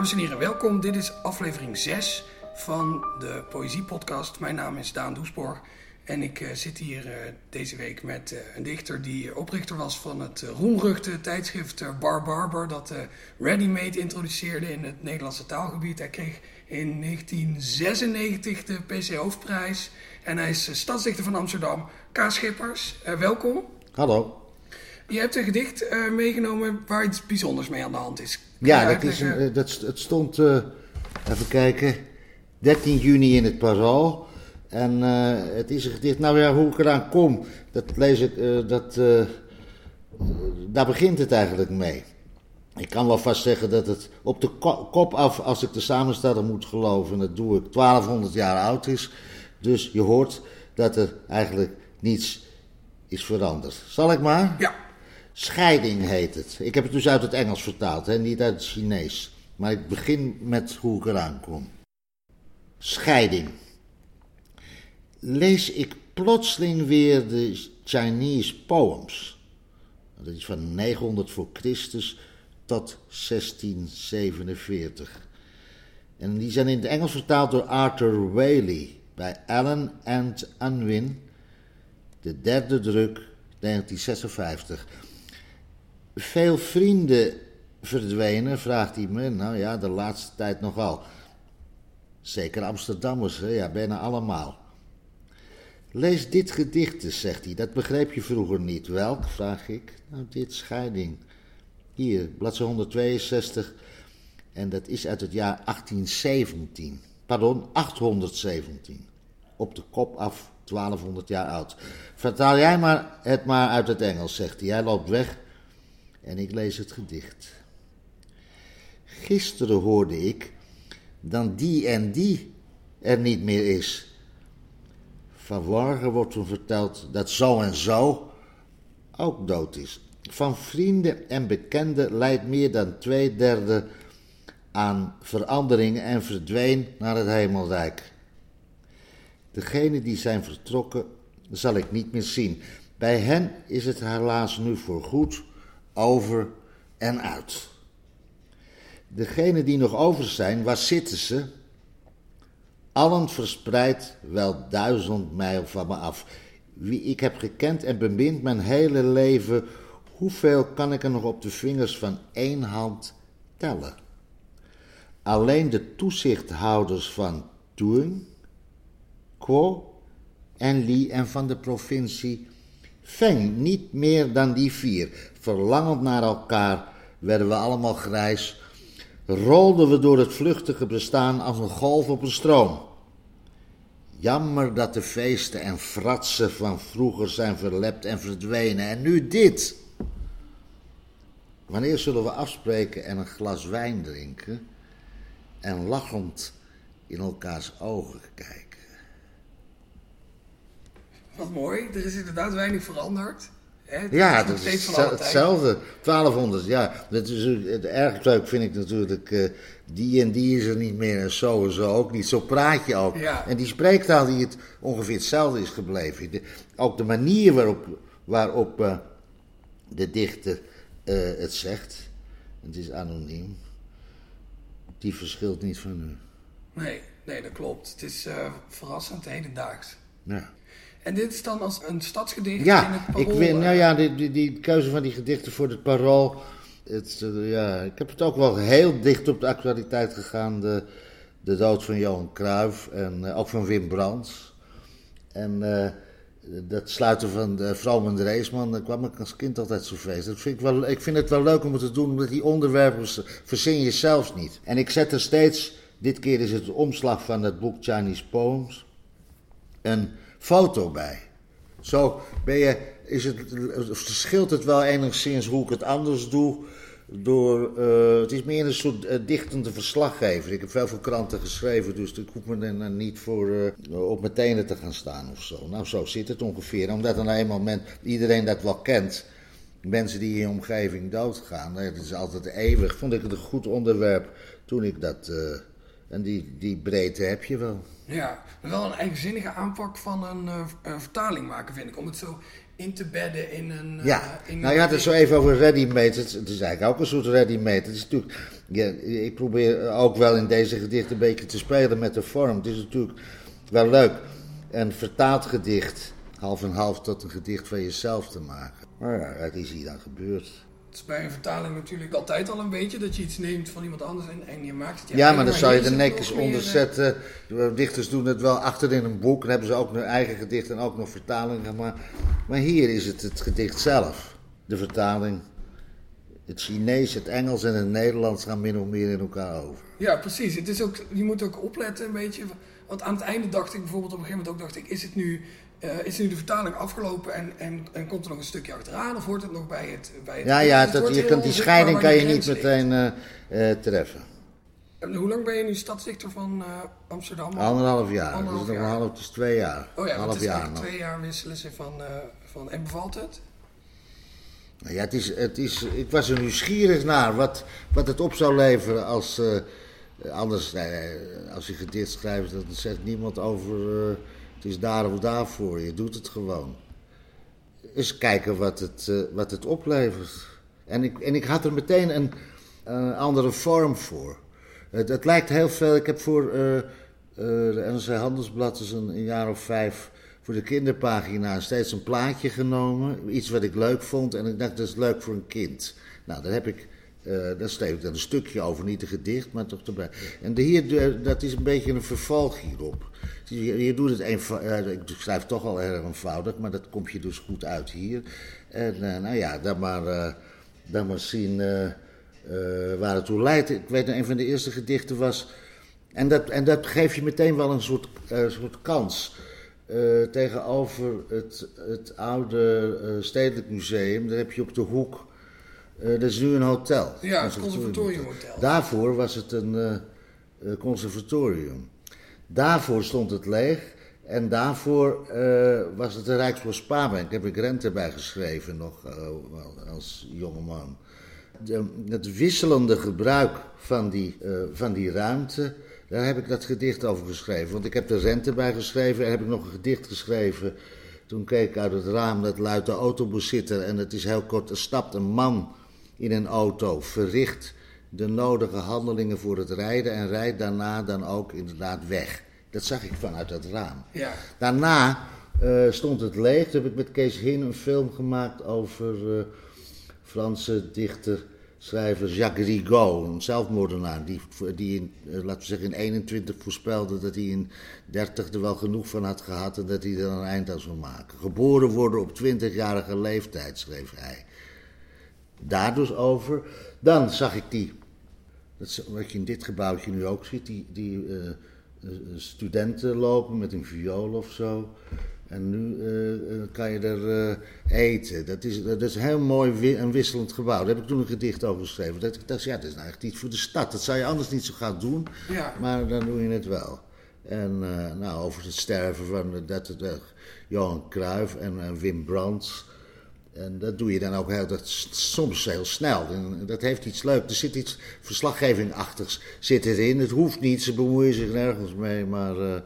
Dames en heren, welkom. Dit is aflevering 6 van de Poëziepodcast. Mijn naam is Daan Doesborg en ik uh, zit hier uh, deze week met uh, een dichter die oprichter was van het roemruchte tijdschrift Bar Barber, dat Ready Made introduceerde in het Nederlandse taalgebied. Hij kreeg in 1996 de PC Hoofdprijs en hij is stadsdichter van Amsterdam. K. Schippers, welkom. Hallo. Je hebt een gedicht meegenomen waar iets bijzonders mee aan de hand is. Ja, dat is een, dat, het stond, even kijken, 13 juni in het Parool. En uh, het is een gedicht, nou ja, hoe ik eraan kom, dat lees ik, dat, daar begint het eigenlijk mee. Ik kan wel vast zeggen dat het op de kop af, als ik de samensteller moet geloven, dat doe ik, 1200 jaar oud is. Dus je hoort dat er eigenlijk niets is veranderd. Zal ik maar? Ja. Scheiding heet het. Ik heb het dus uit het Engels vertaald, hè, niet uit het Chinees. Maar ik begin met hoe ik eraan kom. Scheiding lees ik plotseling weer de Chinese poems. Dat is van 900 voor Christus tot 1647. En die zijn in het Engels vertaald door Arthur Waley bij Allen and Unwin, de derde druk, 1956. Veel vrienden verdwenen, vraagt hij me. Nou ja, de laatste tijd nogal. Zeker Amsterdammers, hè? ja, bijna allemaal. Lees dit gedicht eens, zegt hij. Dat begreep je vroeger niet. Welk, vraag ik. Nou, dit scheiding. Hier, bladzijde 162. En dat is uit het jaar 1817. Pardon, 817. Op de kop af, 1200 jaar oud. Vertaal jij maar het maar uit het Engels, zegt hij. Hij loopt weg en ik lees het gedicht. Gisteren hoorde ik dan die en die er niet meer is. Vanmorgen wordt toen verteld dat zo en zo ook dood is. Van vrienden en bekenden leidt meer dan twee derde aan veranderingen en verdween naar het hemelrijk. Degenen die zijn vertrokken, zal ik niet meer zien. Bij hen is het helaas nu voorgoed over en uit. Degenen die nog over zijn, waar zitten ze? allen verspreid wel duizend mijl van me af. Wie ik heb gekend en bemind mijn hele leven, hoeveel kan ik er nog op de vingers van één hand tellen? Alleen de toezichthouders van Toen, Quo en Li en van de provincie Feng, niet meer dan die vier. Verlangend naar elkaar werden we allemaal grijs, rolden we door het vluchtige bestaan als een golf op een stroom. Jammer dat de feesten en fratsen van vroeger zijn verlept en verdwenen. En nu dit. Wanneer zullen we afspreken en een glas wijn drinken en lachend in elkaars ogen kijken? Wat mooi, er is inderdaad weinig veranderd. ja, dat is hetzelfde. 1200, ja. Dat is, het erg leuk vind ik natuurlijk. Uh, die en die is er niet meer en zo en zo ook niet. Zo praat je ook. En die spreektaal die het ongeveer hetzelfde is gebleven. ook de manier waarop, waarop uh, de dichter uh, het zegt. Het is anoniem. Die verschilt niet van nu. Nee, nee, dat klopt. Het is verrassend hedendaags. Ja. En dit is dan als een stadsgedicht ja, in het parool? Ik weet, nou ja, die, die, die, keuze van die gedichten voor het parool. Het, uh, ja, ik heb het ook wel heel dicht op de actualiteit gegaan. De, de dood van Johan Cruijff en uh, ook van Wim Brands. En uh, dat sluiten van de Vrooman Reesman, daar kwam ik als kind altijd zo feest. Dat vind ik, wel, ik vind het wel leuk om het te doen, omdat die onderwerpen verzin je zelfs niet. En ik zet er steeds, dit keer is het de omslag van het boek Chinese Poems, een foto bij. Zo ben je, is het, verschilt het wel enigszins hoe ik het anders doe. Door, uh, het is meer een soort uh, dichtende verslaggever. Ik heb veel voor kranten geschreven, dus ik hoef me er niet voor uh, op mijn tenen te gaan staan of zo. Nou, zo zit het ongeveer. Omdat dan een moment iedereen dat wel kent. Mensen die in je omgeving doodgaan, dat is altijd eeuwig. Vond ik het een goed onderwerp toen ik dat En die, die breedte heb je wel. Ja, wel een eigenzinnige aanpak van een uh, vertaling maken, vind ik. Om het zo in te bedden in een... Uh, ja, in nou je had het zo even over ready-made. Het, het, is eigenlijk ook een soort ready-made. Het is natuurlijk... Ja, ik probeer ook wel in deze gedichten een beetje te spelen met de vorm. Het is natuurlijk wel leuk. Een vertaald gedicht, half en half, tot een gedicht van jezelf te maken. Maar ja, dat is hier dan gebeurd. Het is bij een vertaling natuurlijk altijd al een beetje dat je iets neemt van iemand anders en, en je maakt het. Ja, ja maar dan zou je er netjes onder zetten. Dichters doen het wel achter in een boek. Dan hebben ze ook hun eigen gedicht en ook nog vertalingen. Maar, maar hier is het het gedicht zelf. De vertaling. Het Chinees, het Engels en het Nederlands gaan min of meer in elkaar over. Ja, precies. Het is ook, je moet ook opletten een beetje. Want aan het einde dacht ik bijvoorbeeld op een gegeven moment ook, dacht ik, is het nu uh, is nu de vertaling afgelopen en, en, en, komt er nog een stukje achteraan of hoort het nog bij het... Bij het ja, ja dat, je kunt die scheiding kan je niet meteen uh, uh, treffen. En hoe lang ben je nu stadsdichter van Amsterdam? Anderhalf jaar. Anderhalf is nog een half, is twee jaar. Oh ja, half het is jaar twee jaar wisselen ze van, van... En bevalt het? Nou ja, het is, het is, ik was er nieuwsgierig naar wat, wat het op zou leveren als... anders, als je gedicht schrijft, dan zegt niemand over het is daar of daarvoor, je doet het gewoon. Eens kijken wat het, uh, wat het oplevert. En ik, en ik had er meteen een, andere vorm voor. Het, het, lijkt heel veel. Ik heb voor de NRC Handelsblad dus een, een, jaar of vijf voor de kinderpagina steeds een plaatje genomen. Iets wat ik leuk vond en ik dacht dat is leuk voor een kind. Nou, daar heb ik uh, daar schreef ik dan een stukje over, niet een gedicht, maar toch erbij. En de hier, dat is een beetje een vervolg hierop. Je, je doet het eenvoudig, uh, ik schrijf toch al erg eenvoudig, maar dat komt je dus goed uit hier. En uh, nou ja, dan maar, dan maar zien waar het toe leidt. Ik weet, een van de eerste gedichten was. En dat, en dat geeft je meteen wel een soort, soort kans. Tegenover het, het oude Stedelijk Museum, daar heb je op de hoek uh, dat is nu een hotel. Ja, het conservatoriumhotel. Daarvoor was het een conservatorium. Daarvoor stond het leeg. En daarvoor was het de Spaarbank. Daar heb ik rente bij geschreven nog als jongeman. De, het wisselende gebruik van die, van die ruimte, daar heb ik dat gedicht over geschreven. Want ik heb de rente bij geschreven en heb ik nog een gedicht geschreven. Toen keek ik uit het raam, dat luidt de autobus zitten en het is heel kort. Er stapt een man in een auto, verricht de nodige handelingen voor het rijden en rijdt daarna dan ook inderdaad weg. Dat zag ik vanuit het raam. Ja. Daarna uh, stond het leeg. Toen heb ik met Kees Hin een film gemaakt over uh, Franse dichter, schrijver Jacques Rigaud, een zelfmoordenaar, die, die in, uh, laten we zeggen, in 21 voorspelde dat hij in 30 er wel genoeg van had gehad en dat hij er een eind aan zou maken. Geboren worden op 20-jarige leeftijd, schreef hij daar dus over. Dan zag ik die, dat, wat je in dit gebouwtje nu ook ziet, die, die uh, studenten lopen met een viool of zo. En nu uh, kan je er eten. Dat is, dat is een heel mooi en wisselend gebouw. Daar heb ik toen een gedicht over geschreven. Dat ik dacht, ja, dat is nou echt iets voor de stad. Dat zou je anders niet zo gaan doen, ja. maar dan doe je het wel. En nou, over het sterven van dat, Johan Cruijff en, Wim Brands. En dat doe je dan ook heel, dat, soms heel snel. En dat heeft iets leuks. Er zit iets verslaggevingachtigs zit erin. Het hoeft niet, ze bemoeien zich nergens mee. Maar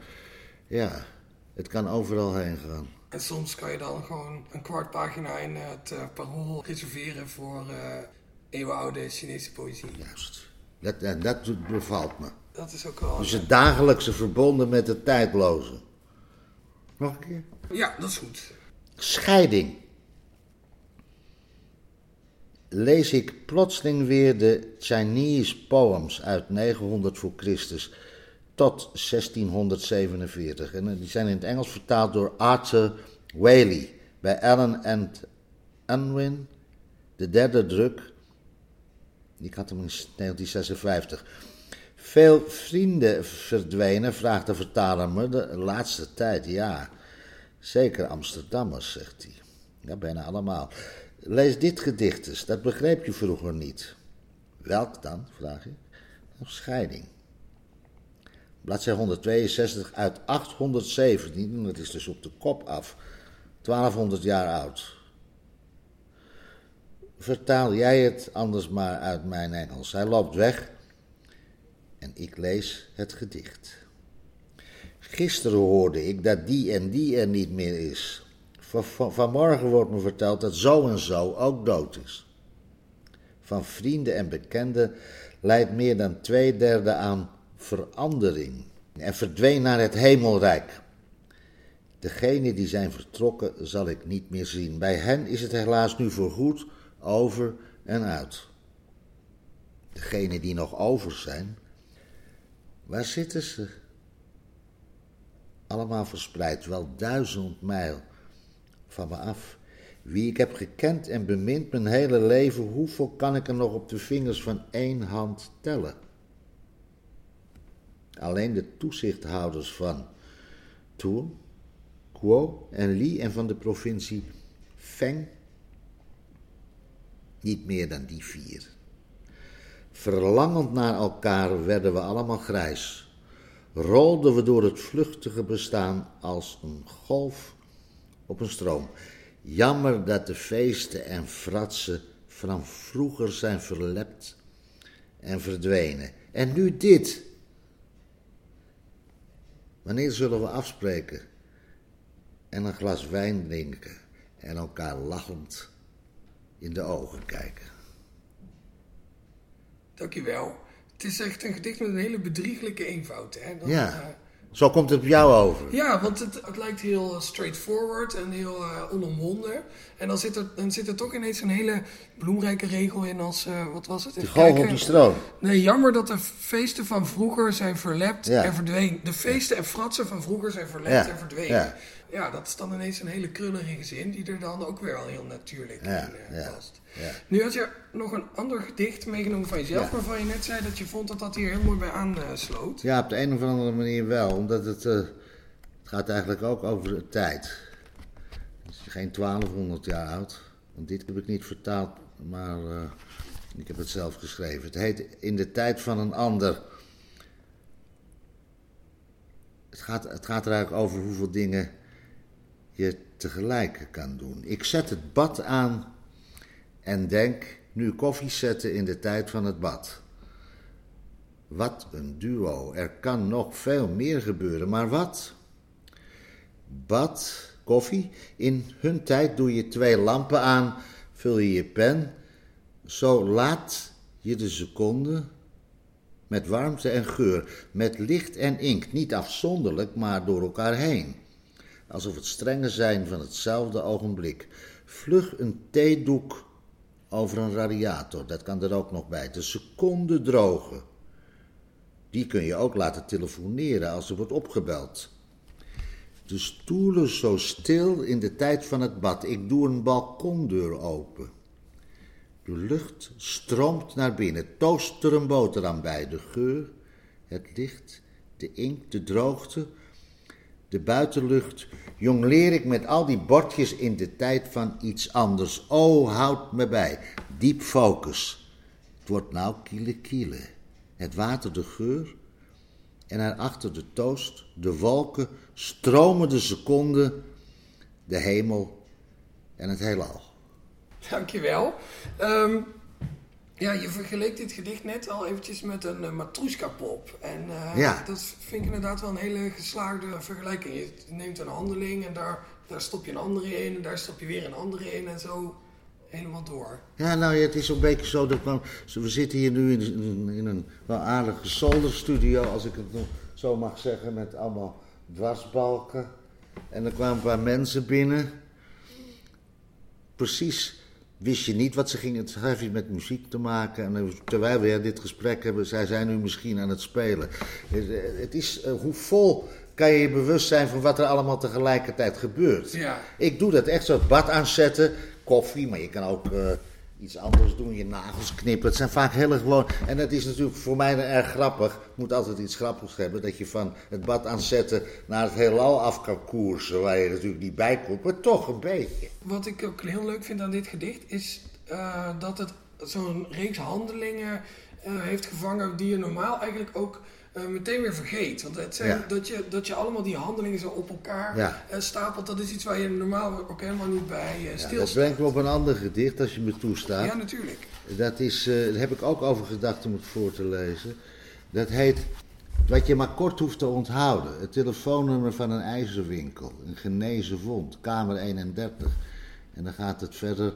ja, het kan overal heen gaan. En soms kan je dan gewoon een kwart pagina in het uh, parool reserveren voor uh, eeuwenoude Chinese poëzie. Juist. Dat, en dat bevalt me. Dat is ook wel... Dus het dagelijkse verbonden met het tijdloze. Nog een keer? Ja, dat is goed. Scheiding lees ik plotseling weer de Chinese poems uit 900 voor Christus tot 1647. En die zijn in het Engels vertaald door Arthur Whaley bij Allen and Unwin, de derde druk. Ik had hem in 1956. Veel vrienden verdwenen, vraagt de vertaler me, de laatste tijd, ja. Zeker Amsterdammers, zegt hij. Ja, bijna allemaal. Lees dit gedicht eens, dat begreep je vroeger niet. Welk dan, vraag ik. scheiding. Bladzij 162 uit 817, dat is dus op de kop af, 1200 jaar oud. Vertaal jij het anders maar uit mijn Engels. Hij loopt weg En ik lees het gedicht. Gisteren hoorde ik dat die en die er niet meer is. Van, van, vanmorgen wordt me verteld dat zo en zo ook dood is. Van vrienden en bekenden leidt meer dan twee derde aan verandering en verdween naar het hemelrijk. Degenen die zijn vertrokken zal ik niet meer zien. Bij hen is het helaas nu voorgoed over en uit. Degenen die nog over zijn, waar zitten ze? Allemaal verspreid, wel duizend mijl van me af. Wie ik heb gekend en bemind mijn hele leven, hoeveel kan ik er nog op de vingers van één hand tellen? Alleen de toezichthouders van Tours, Quo en Li en van de provincie Feng, niet meer dan die vier. Verlangend naar elkaar werden we allemaal grijs, rolden we door het vluchtige bestaan als een golf op een stroom. Jammer dat de feesten en fratsen van vroeger zijn verlept en verdwenen. En nu dit. Wanneer zullen we afspreken en een glas wijn drinken en elkaar lachend in de ogen kijken? Dankjewel. Het is echt een gedicht met een hele bedrieglijke eenvoud. Hè? Dat, Ja. Eh, Zo komt het op jou over. ja, want het, het lijkt heel straightforward en heel eh, onomwonden. En dan zit, er, dan zit er toch ineens een hele bloemrijke regel in als, eh, wat was het? De op die stroom. Nee, jammer dat de feesten van vroeger zijn verlept Ja. en verdwenen. De feesten en fratsen van vroeger zijn verlept Ja. en verdwenen. Ja. Ja. dat is dan ineens een hele krullige zin die er dan ook weer al heel natuurlijk Ja, in eh, past. Ja. Nu had je nog een ander gedicht meegenomen van jezelf, Ja. waarvan je net zei dat je vond dat dat hier heel mooi bij aansloot. Ja, op de een of andere manier wel, omdat het, eh, het gaat eigenlijk ook over de tijd. Het is geen 1200 jaar oud, want dit heb ik niet vertaald, maar eh, ik heb het zelf geschreven. Het heet In de tijd van een ander. Het gaat, het gaat er eigenlijk over hoeveel dingen je tegelijk kan doen. Ik zet het bad aan en denk, nu koffie zetten in de tijd van het bad. Wat een duo. Er kan nog veel meer gebeuren, maar wat? Bad, koffie. In hun tijd doe je twee lampen aan, vul je je pen. Zo laat je de seconde met warmte en geur, met licht en inkt, niet afzonderlijk, maar door elkaar heen. Alsof het strengen zijn van hetzelfde ogenblik. Vlug een theedoek over een radiator, dat kan er ook nog bij. De seconde drogen. Die kun je ook laten telefoneren als er wordt opgebeld. De stoelen zo stil in de tijd van het bad. Ik doe een balkondeur open. De lucht stroomt naar binnen. Toast er een boterham bij. De geur, het licht, de inkt, de droogte, de buitenlucht. Jongleer ik met al die bordjes in de tijd van iets anders. Oh, houd me bij. Diep focus. Het wordt nou kiele kiele. Het water de geur. En daarachter de toast, de wolken, stromen de seconden, de hemel en het heelal. Dankjewel. Ehm ja, je vergeleek dit gedicht net al eventjes met een uh, matroeska-pop. En eh, Ja. dat vind ik inderdaad wel een hele geslaagde vergelijking. Je neemt een handeling en daar, daar stop je een andere in en daar stop je weer een andere in en zo helemaal door. Ja, nou ja, het is een beetje zo dat we, we zitten hier nu in, in, in een wel aardige zolderstudio, als ik het nog zo mag zeggen, met allemaal dwarsbalken. En er kwamen een paar mensen binnen. Precies wist je niet wat ze gingen. Het heeft met muziek te maken. En eh, terwijl we dit gesprek hebben, zij zijn nu misschien aan het spelen. Het, eh, het is, eh, hoe vol kan je je bewust zijn van wat er allemaal tegelijkertijd gebeurt. Ja. Ik doe dat echt zo, bad aanzetten, koffie, maar je kan ook iets anders doen, je nagels knippen. Het zijn vaak hele gewoon. En dat is natuurlijk voor mij erg grappig. Moet altijd iets grappigs hebben, dat je van het bad aanzetten naar het heelal af kan koersen, waar je natuurlijk niet bij komt, maar toch een beetje. Wat ik ook heel leuk vind aan dit gedicht is eh, dat het zo'n reeks handelingen eh, heeft gevangen die je normaal eigenlijk ook eh, meteen weer vergeet. Want het zijn, Ja. dat, je, dat je allemaal die handelingen zo op elkaar Ja. eh, stapelt, dat is iets waar je normaal ook helemaal niet bij eh, Ja, dat stilstaat. brengt me op een ander gedicht, als je me toestaat. Ja, natuurlijk. Dat is, daar heb ik ook over gedacht om het voor te lezen. Dat heet wat je maar kort hoeft te onthouden. Het telefoonnummer van een ijzerwinkel. Een genezen wond. Kamer 31. En dan gaat het verder.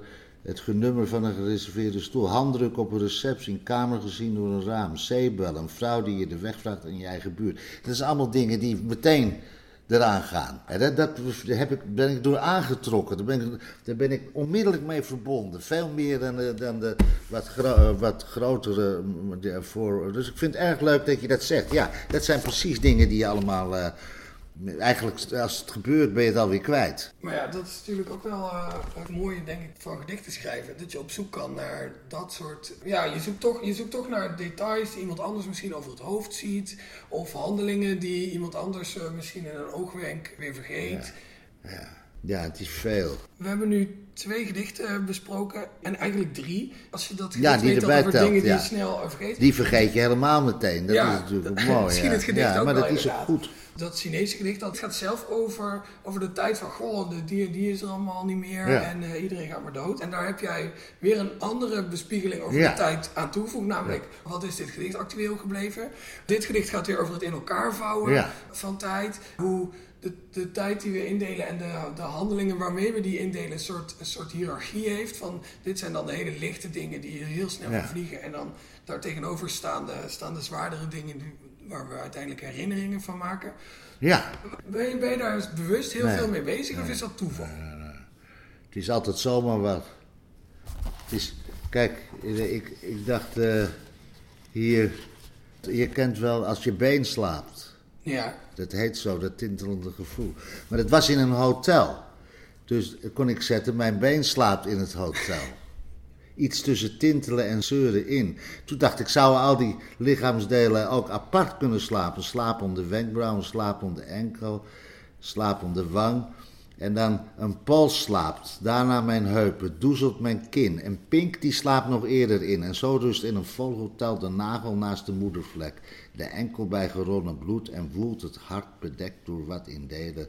Het nummer van een gereserveerde stoel. Handdruk op een receptie. Een kamer gezien door een raam. Zeebel. Een vrouw die je de weg vraagt in je eigen buurt. Dat zijn allemaal dingen die meteen eraan gaan. En dat, heb ik, ben ik door aangetrokken. Daar ben ik, daar ben ik onmiddellijk mee verbonden. Veel meer dan, de, dan de wat, wat grotere. Voor. Dus ik vind het erg leuk dat je dat zegt. Ja, dat zijn precies dingen die je allemaal. Uh, eigenlijk, als het gebeurt, ben je het alweer kwijt. Maar ja, dat is natuurlijk ook wel uh, het mooie, denk ik, van gedichten schrijven. Dat je op zoek kan naar dat soort... Ja, je zoekt toch, je zoekt toch naar details die iemand anders misschien over het hoofd ziet. Of handelingen die iemand anders uh, misschien in een oogwenk weer vergeet. Ja. ja. ja, het is veel. We hebben nu twee gedichten besproken. En eigenlijk drie. Als je dat gedicht ja, die weet over telt, dingen die je snel vergeet. Die vergeet je helemaal meteen. Dat ja, is natuurlijk mooi. Misschien het gedicht ja, ook maar wel, dat is ook goed dat Chinese gedicht, dat gaat zelf over, over de tijd van, goh, de, die, die is er allemaal niet meer en uh, iedereen gaat maar dood. En daar heb jij weer een andere bespiegeling over de tijd aan toegevoegd, namelijk, wat is dit gedicht actueel gebleven? Dit gedicht gaat weer over het in elkaar vouwen van tijd, hoe de, de tijd die we indelen en de, de handelingen waarmee we die indelen een soort, een soort hiërarchie heeft. Van dit zijn dan de hele lichte dingen die heel snel vliegen. En dan daartegenover staan de, staan de zwaardere dingen die, waar we uiteindelijk herinneringen van maken. Ja. Ben je, ben je daar bewust heel veel mee bezig of is dat toeval? Het is altijd zomaar wat. Het is, kijk, ik, ik dacht uh, hier, je kent wel als je been slaapt. Ja. Dat heet zo, dat tintelende gevoel. Maar het was in een hotel. Dus kon ik zetten, mijn been slaapt in het hotel iets tussen tintelen en zeuren in. Toen dacht ik, zouden al die lichaamsdelen ook apart kunnen slapen? Slaap om de wenkbrauw, slaap om de enkel, slaap om de wang. En dan een pols slaapt, daarna mijn heupen, doezelt mijn kin. En Pink die slaapt nog eerder in. En zo rust in een vol hotel de nagel naast de moedervlek. De enkel bij geronnen bloed en woelt het hart bedekt door wat in delen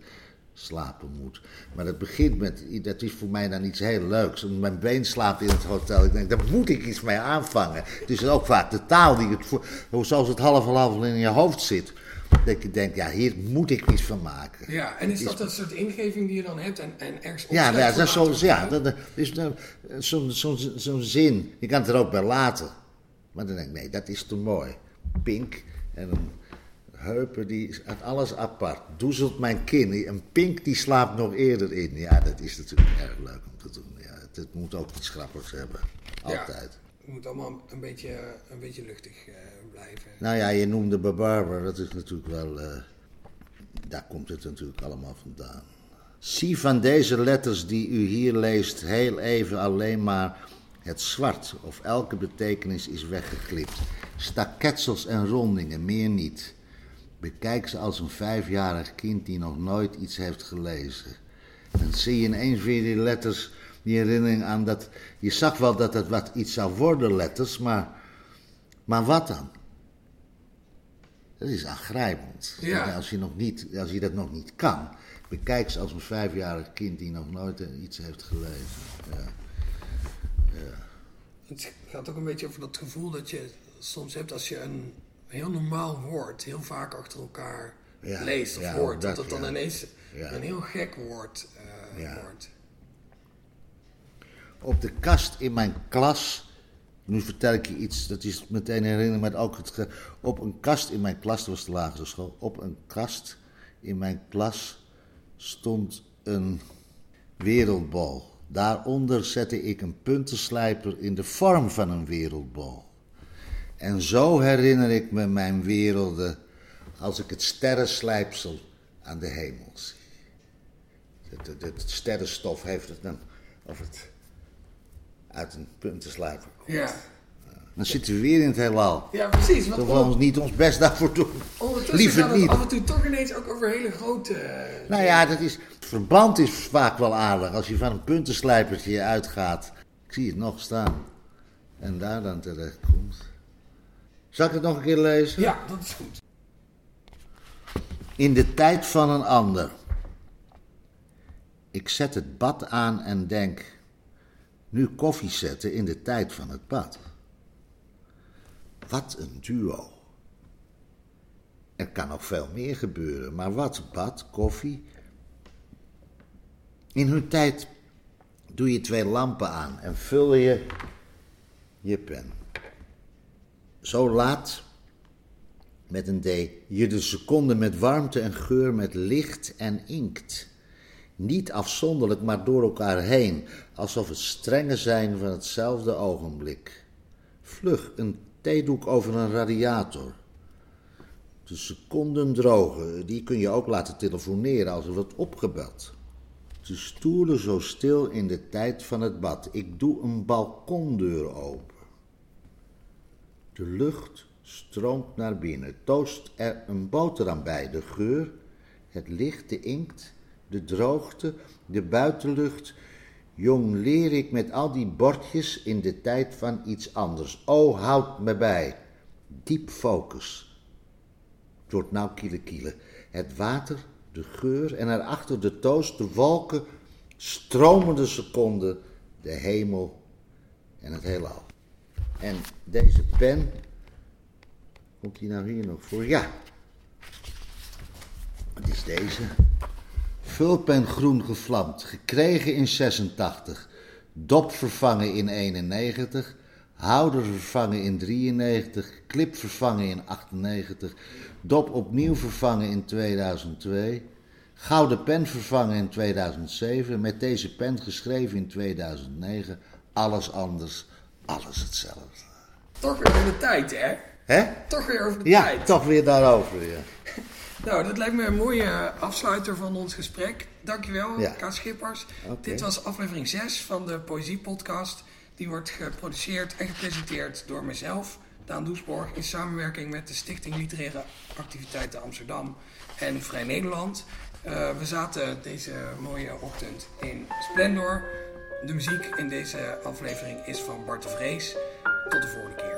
slapen moet. Maar dat begint met, dat is voor mij dan iets heel leuks. Mijn been slaapt in het hotel. Ik denk, daar moet ik iets mee aanvangen. Het is ook vaak de taal die het, zoals het half en half in je hoofd zit. Dat je denkt, ja, hier moet ik iets van maken. Ja, en is dat een soort ingeving die je dan hebt en, en ergens op Ja, nou, dat is zo, ja, dat is zo'n zo, zo, zin. Je kan het er ook bij laten. Maar dan denk ik, nee, dat is te mooi. Pink en een heupen, die uit alles apart. Doezelt mijn kin. Een pink die slaapt nog eerder in. Ja, dat is natuurlijk erg leuk om te doen. Ja, het, moet ook iets grappigs hebben. Altijd. Ja, het moet allemaal een beetje, een beetje luchtig uh, blijven. Nou ja, je noemde Barber. Dat is natuurlijk wel... Uh, daar komt het natuurlijk allemaal vandaan. Zie van deze letters die u hier leest heel even alleen maar het zwart of elke betekenis is weggeklipt. Staketsels en rondingen, meer niet. Bekijk ze als een vijfjarig kind die nog nooit iets heeft gelezen. Dan zie je ineens weer die letters, die herinnering aan dat. Je zag wel dat het wat iets zou worden, letters, maar. Maar wat dan? Dat is aangrijpend. Ja. Als, je nog niet, als je dat nog niet kan. Bekijk ze als een vijfjarig kind die nog nooit iets heeft gelezen. Ja. Ja. Het gaat ook een beetje over dat gevoel dat je soms hebt als je een heel normaal woord heel vaak achter elkaar leest of hoort. Dat, het dan ineens een heel gek woord uh, wordt. Op de kast in mijn klas, nu vertel ik je iets, dat is meteen herinnering, maar ook het. Op een kast in mijn klas, dat was de lagere school, op een kast in mijn klas stond een wereldbol. Daaronder zette ik een puntenslijper in de vorm van een wereldbol. En zo herinner ik me mijn werelden als ik het sterrenslijpsel aan de hemel zie. Het, het, sterrenstof heeft het dan, of het uit een puntenslijper komt. Ja. Dan zitten we weer in het heelal. Ja, precies. Want we ons niet ons best daarvoor doen. Liever gaat het niet. af en toe toch ineens ook over hele grote... Uh, nou ja, dat is, het verband is vaak wel aardig. Als je van een puntenslijpertje uitgaat. Ik zie het nog staan. En daar dan terecht komt. Zal ik het nog een keer lezen? Ja, dat is goed. In de tijd van een ander. Ik zet het bad aan en denk, nu koffie zetten in de tijd van het bad. Wat een duo. Er kan nog veel meer gebeuren, maar wat? Bad, koffie. In hun tijd doe je twee lampen aan en vul je je pen. Zo laat, met een D, je de seconde met warmte en geur, met licht en inkt. Niet afzonderlijk, maar door elkaar heen, alsof het strengen zijn van hetzelfde ogenblik. Vlug, een theedoek over een radiator. De seconden drogen, die kun je ook laten telefoneren als er wordt opgebeld. De stoelen zo stil in de tijd van het bad. Ik doe een balkondeur open. De lucht stroomt naar binnen. Toost er een boterham bij. De geur, het licht, de inkt, de droogte, de buitenlucht. Jong leer ik met al die bordjes in de tijd van iets anders. O, houd me bij. Diep focus. Het wordt nou kiele kiele. Het water, de geur en erachter de toast, de wolken, stromende seconden, de hemel en het heelal. En deze pen, komt die nou hier nog voor? Ja, het is deze. Vulpen groen gevlamd, gekregen in 86, dop vervangen in 91, houder vervangen in 93, clip vervangen in 98, dop opnieuw vervangen in 2002, gouden pen vervangen in 2007, met deze pen geschreven in 2009, alles anders, alles hetzelfde. Toch weer over de tijd, hè? Hè? Toch weer over de Ja, tijd. toch weer daarover, ja. Nou, dat lijkt me een mooie afsluiter van ons gesprek. Dankjewel, Ja. K. Schippers. Dit was aflevering 6 van de Poëzie-podcast. Die wordt geproduceerd en gepresenteerd door mezelf, Daan Doesborg, in samenwerking met de Stichting Literaire Activiteiten Amsterdam en Vrij Nederland. Eh, we zaten deze mooie ochtend in Splendor. De muziek in deze aflevering is van Bart de Vrees. Tot de volgende keer.